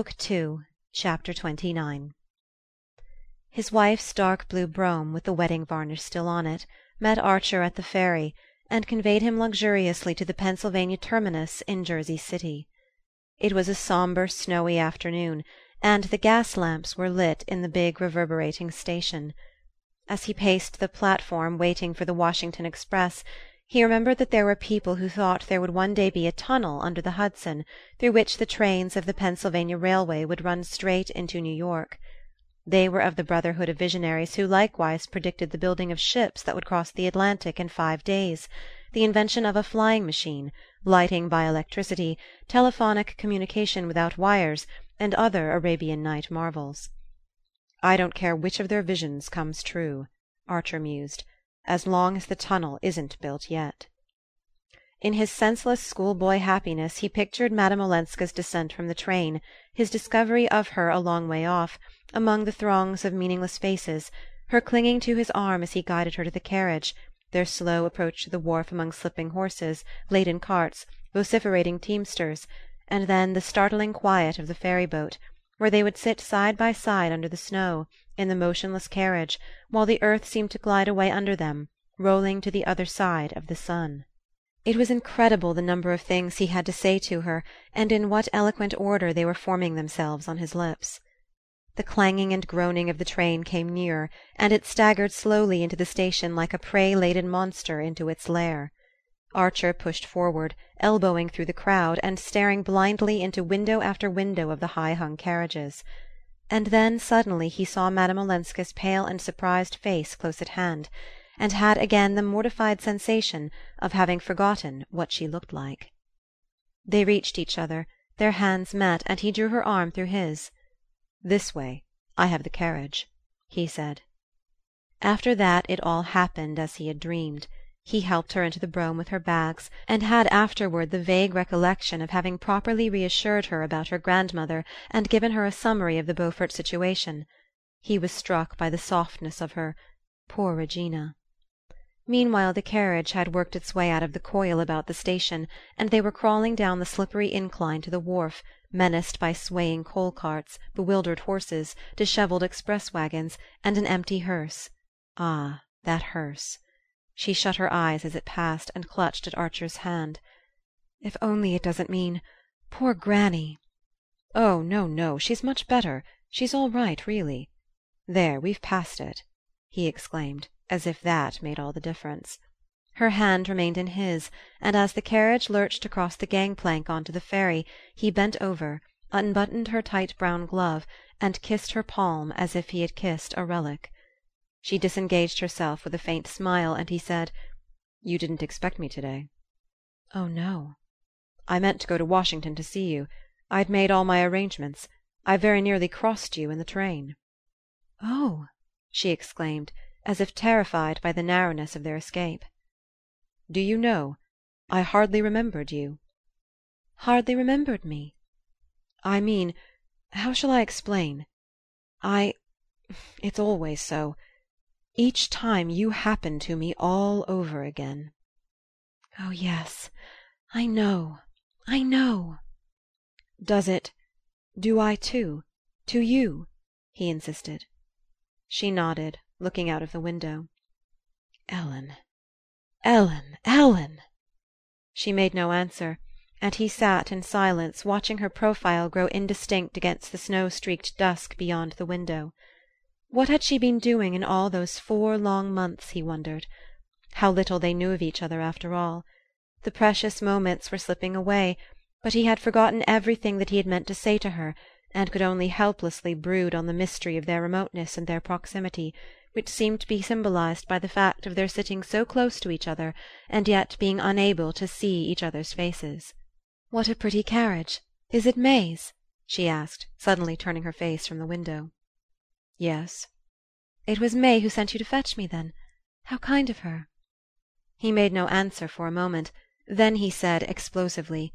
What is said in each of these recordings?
Book Two, Chapter XXIX His wife's dark blue brougham, with the wedding varnish still on it, met Archer at the ferry and conveyed him luxuriously to the Pennsylvania terminus in Jersey City. It was a sombre snowy afternoon, and the gas lamps were lit in the big reverberating station. As he paced the platform waiting for the Washington express he remembered that there were people who thought there would one day be a tunnel under the Hudson through which the trains of the Pennsylvania Railway would run straight into New York. They were of the brotherhood of visionaries who likewise predicted the building of ships that would cross the Atlantic in five days, the invention of a flying machine, lighting by electricity, telephonic communication without wires, and other Arabian Night marvels. "I don't care which of their visions comes true," Archer mused as long as the tunnel isn't built yet. In his senseless schoolboy happiness he pictured Madame Olenska's descent from the train, his discovery of her a long way off, among the throngs of meaningless faces, her clinging to his arm as he guided her to the carriage, their slow approach to the wharf among slipping horses, laden carts, vociferating teamsters, and then the startling quiet of the ferry boat, where they would sit side by side under the snow, in the motionless carriage, while the earth seemed to glide away under them, rolling to the other side of the sun. It was incredible the number of things he had to say to her, and in what eloquent order they were forming themselves on his lips. The clanging and groaning of the train came nearer, and it staggered slowly into the station like a prey laden monster into its lair. Archer pushed forward, elbowing through the crowd, and staring blindly into window after window of the high hung carriages. And then suddenly he saw Madame Olenska's pale and surprised face close at hand, and had again the mortified sensation of having forgotten what she looked like. They reached each other, their hands met, and he drew her arm through his. "This way. I have the carriage," he said. After that it all happened as he had dreamed. He helped her into the brougham with her bags, and had afterward the vague recollection of having properly reassured her about her grandmother and given her a summary of the Beaufort situation. He was struck by the softness of her poor Regina. Meanwhile the carriage had worked its way out of the coil about the station, and they were crawling down the slippery incline to the wharf, menaced by swaying coal carts, bewildered horses, dishevelled express wagons, and an empty hearse. Ah, that hearse! She shut her eyes as it passed, and clutched at Archer's hand. "If only it doesn't mean poor granny!" "Oh, no, no; she's much better. She's all right, really. There, we've passed it," he exclaimed, as if that made all the difference. Her hand remained in his, and as the carriage lurched across the gang plank on to the ferry he bent over, unbuttoned her tight brown glove, and kissed her palm as if he had kissed a relic. She disengaged herself with a faint smile, and he said: "You didn't expect me to day?" "Oh, no." "I meant to go to Washington to see you. I'd made all my arrangements. I very nearly crossed you in the train." "Oh!" she exclaimed, as if terrified by the narrowness of their escape. "Do you know, I hardly remembered you." "Hardly remembered me?" "I mean how shall I explain? I it's always so each time you happen to me all over again." "Oh, yes I know I know." "Does it do I too to you?" he insisted. She nodded, looking out of the window. "Ellen Ellen Ellen!" She made no answer, and he sat in silence watching her profile grow indistinct against the snow streaked dusk beyond the window. What had she been doing in all those four long months, he wondered? How little they knew of each other, after all! The precious moments were slipping away, but he had forgotten everything that he had meant to say to her, and could only helplessly brood on the mystery of their remoteness and their proximity, which seemed to be symbolized by the fact of their sitting so close to each other and yet being unable to see each other's faces. "What a pretty carriage! Is it May's?" she asked, suddenly turning her face from the window. "Yes." "It was May who sent you to fetch me, then? How kind of her!" He made no answer for a moment; then he said explosively: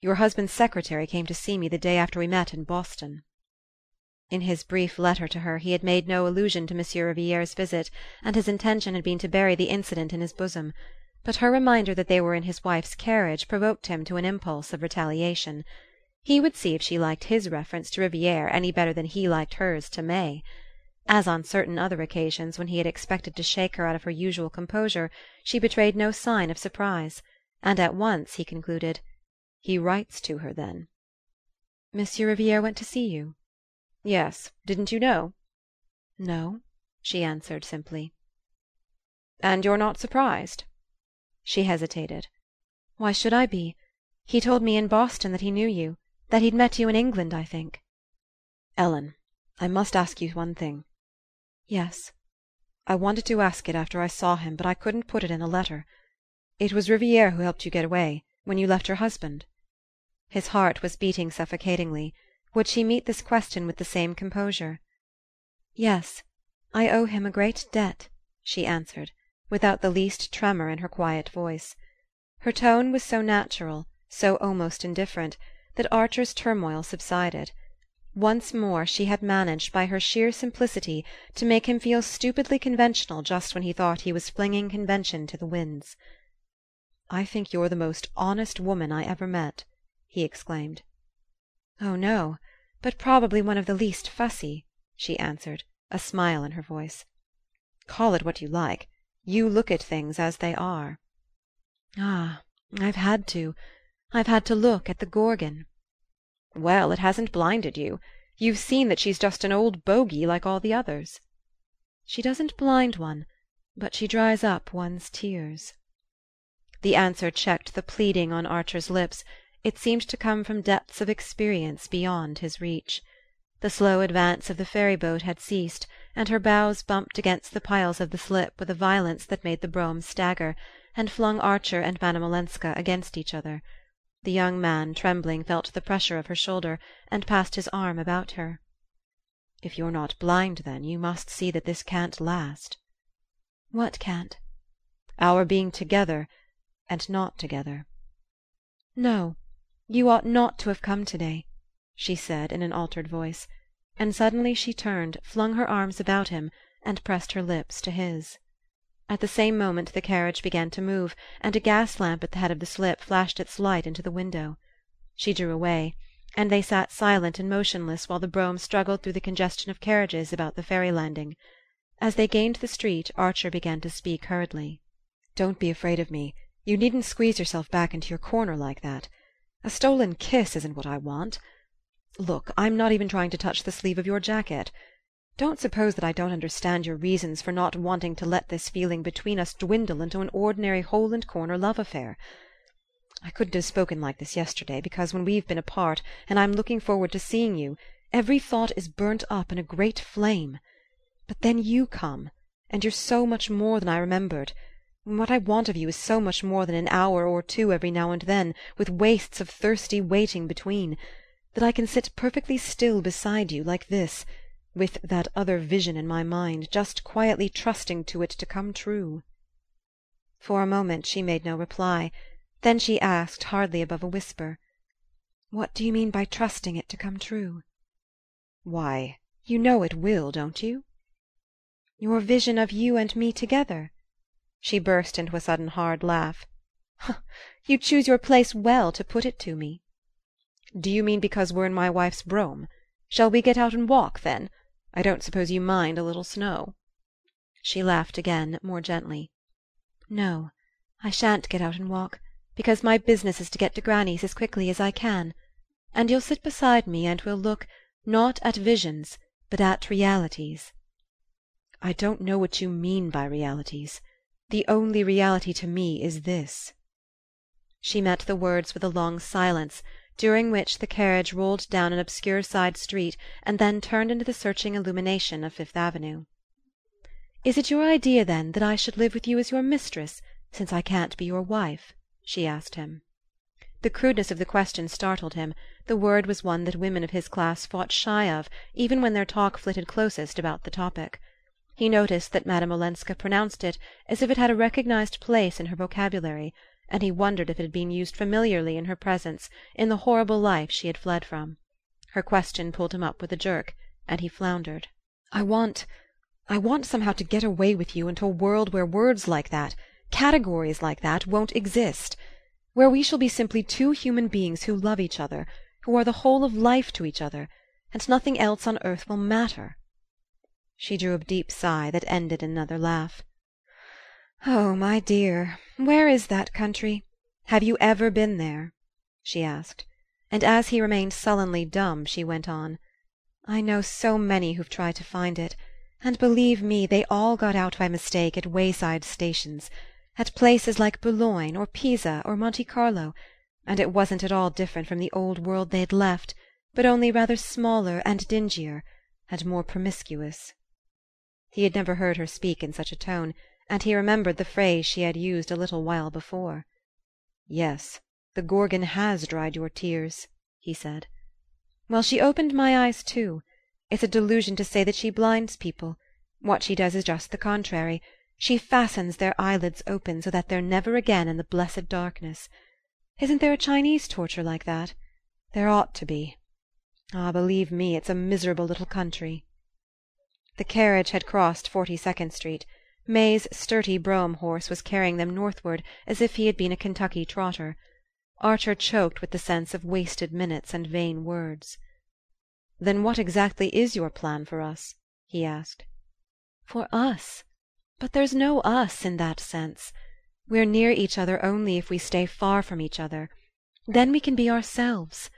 "Your husband's secretary came to see me the day after we met in Boston." In his brief letter to her he had made no allusion to Monsieur Riviere's visit, and his intention had been to bury the incident in his bosom; but her reminder that they were in his wife's carriage provoked him to an impulse of retaliation. He would see if she liked his reference to Riviere any better than he liked hers to May. As on certain other occasions when he had expected to shake her out of her usual composure, she betrayed no sign of surprise; and at once he concluded: "He writes to her, then?" "Monsieur Riviere went to see you?" "Yes. Didn't you know?" "No," she answered simply. "And you're not surprised?" She hesitated. "Why should I be? He told me in Boston that he knew you that he'd met you in England, I think." "Ellen, I must ask you one thing." "Yes." "I wanted to ask it after I saw him, but I couldn't put it in a letter. It was Riviere who helped you get away when you left your husband?" His heart was beating suffocatingly. Would she meet this question with the same composure? "Yes. I owe him a great debt," she answered, without the least tremor in her quiet voice. Her tone was so natural, so almost indifferent, that Archer's turmoil subsided. Once more she had managed, by her sheer simplicity, to make him feel stupidly conventional just when he thought he was flinging convention to the winds. "I think you're the most honest woman I ever met!" he exclaimed. "Oh, no; but probably one of the least fussy," she answered, a smile in her voice. "Call it what you like. You look at things as they are." "Ah, I've had to. I've had to look at the Gorgon." "Well, it hasn't blinded you. You've seen that she's just an old bogey like all the others." "She doesn't blind one, but she dries up one's tears." The answer checked the pleading on Archer's lips it seemed to come from depths of experience beyond his reach. The slow advance of the ferry boat had ceased, and her bows bumped against the piles of the slip with a violence that made the brougham stagger, and flung Archer and Madame Olenska against each other. The young man, trembling, felt the pressure of her shoulder, and passed his arm about her. "If you're not blind, then, you must see that this can't last." "What can't?" "Our being together and not together." "No. You ought not to have come to day," she said in an altered voice; and suddenly she turned, flung her arms about him, and pressed her lips to his. At the same moment the carriage began to move, and a gas lamp at the head of the slip flashed its light into the window. She drew away, and they sat silent and motionless while the brougham struggled through the congestion of carriages about the ferry landing. As they gained the street Archer began to speak hurriedly. "Don't be afraid of me. You needn't squeeze yourself back into your corner like that. A stolen kiss isn't what I want. Look, I'm not even trying to touch the sleeve of your jacket. Don't suppose that I don't understand your reasons for not wanting to let this feeling between us dwindle into an ordinary hole and corner love affair. I couldn't have spoken like this yesterday, because when we've been apart, and I'm looking forward to seeing you, every thought is burnt up in a great flame. But then you come, and you're so much more than I remembered what I want of you is so much more than an hour or two every now and then, with wastes of thirsty waiting between, that I can sit perfectly still beside you, like this, with that other vision in my mind, just quietly trusting to it to come true." For a moment she made no reply; then she asked, hardly above a whisper: "What do you mean by trusting it to come true?" "Why, you know it will, don't you?" "Your vision of you and me together?" She burst into a sudden hard laugh. "You choose your place well to put it to me!" "Do you mean because we're in my wife's brougham? Shall we get out and walk, then? I don't suppose you mind a little snow." She laughed again, more gently. "No, I shan't get out and walk, because my business is to get to granny's as quickly as I can. And you'll sit beside me and we'll look, not at visions, but at realities." "I don't know what you mean by realities. The only reality to me is this." She met the words with a long silence, during which the carriage rolled down an obscure side street and then turned into the searching illumination of Fifth Avenue. "Is it your idea, then, that I should live with you as your mistress, since I can't be your wife?" she asked him. The crudeness of the question startled him; the word was one that women of his class fought shy of, even when their talk flitted closest about the topic. He noticed that Madame Olenska pronounced it as if it had a recognized place in her vocabulary, and he wondered if it had been used familiarly in her presence, in the horrible life she had fled from. Her question pulled him up with a jerk, and he floundered. "I want I want somehow to get away with you into a world where words like that, categories like that, won't exist; where we shall be simply two human beings who love each other who are the whole of life to each other, and nothing else on earth will matter." She drew a deep sigh that ended in another laugh. "Oh, my dear, where is that country? Have you ever been there?" she asked; and as he remained sullenly dumb she went on: "I know so many who've tried to find it, and believe me they all got out by mistake at wayside stations at places like Boulogne or Pisa or Monte Carlo and it wasn't at all different from the old world they'd left, but only rather smaller and dingier, and more promiscuous." He had never heard her speak in such a tone, and he remembered the phrase she had used a little while before. "Yes, the Gorgon has dried your tears," he said. "Well, she opened my eyes too. It's a delusion to say that she blinds people. What she does is just the contrary. She fastens their eyelids open so that they're never again in the blessed darkness. Isn't there a Chinese torture like that? There ought to be. Ah, believe me, it's a miserable little country." The carriage had crossed Forty second Street. May's sturdy brougham horse was carrying them northward as if he had been a Kentucky trotter. Archer choked with the sense of wasted minutes and vain words. "Then what exactly is your plan for us?" he asked. "For us? But there's no us in that sense. We're near each other only if we stay far from each other. Then we can be ourselves.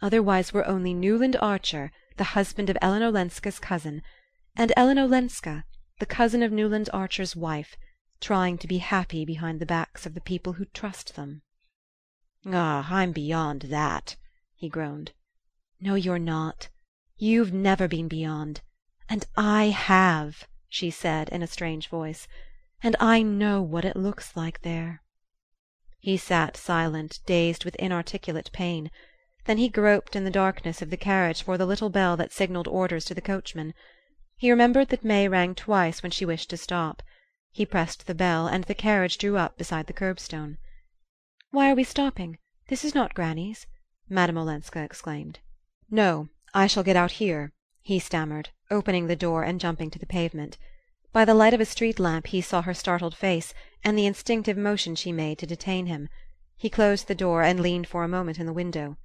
Otherwise we're only Newland Archer, the husband of Ellen Olenska's cousin and Ellen Olenska, the cousin of Newland Archer's wife, trying to be happy behind the backs of the people who trust them." "Ah, I'm beyond that," he groaned. "No, you're not. You've never been beyond. And I have," she said in a strange voice. "And I know what it looks like there." He sat silent, dazed with inarticulate pain. Then he groped in the darkness of the carriage for the little bell that signalled orders to the coachman. He remembered that May rang twice when she wished to stop. He pressed the bell, and the carriage drew up beside the curbstone. "Why are we stopping? This is not granny's!" Madame Olenska exclaimed. "No, I shall get out here," he stammered, opening the door and jumping to the pavement. By the light of a street lamp he saw her startled face, and the instinctive motion she made to detain him. He closed the door and leaned for a moment in the window.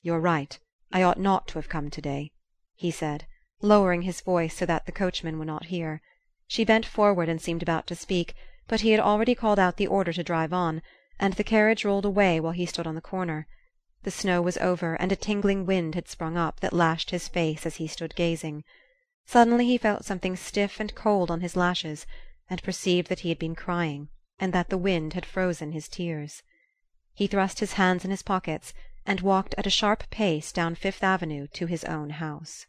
"You're right. I ought not to have come to day," he said lowering his voice so that the coachman would not hear. She bent forward and seemed about to speak, but he had already called out the order to drive on, and the carriage rolled away while he stood on the corner. The snow was over, and a tingling wind had sprung up that lashed his face as he stood gazing. Suddenly he felt something stiff and cold on his lashes, and perceived that he had been crying, and that the wind had frozen his tears. He thrust his hands in his pockets, and walked at a sharp pace down Fifth Avenue to his own house.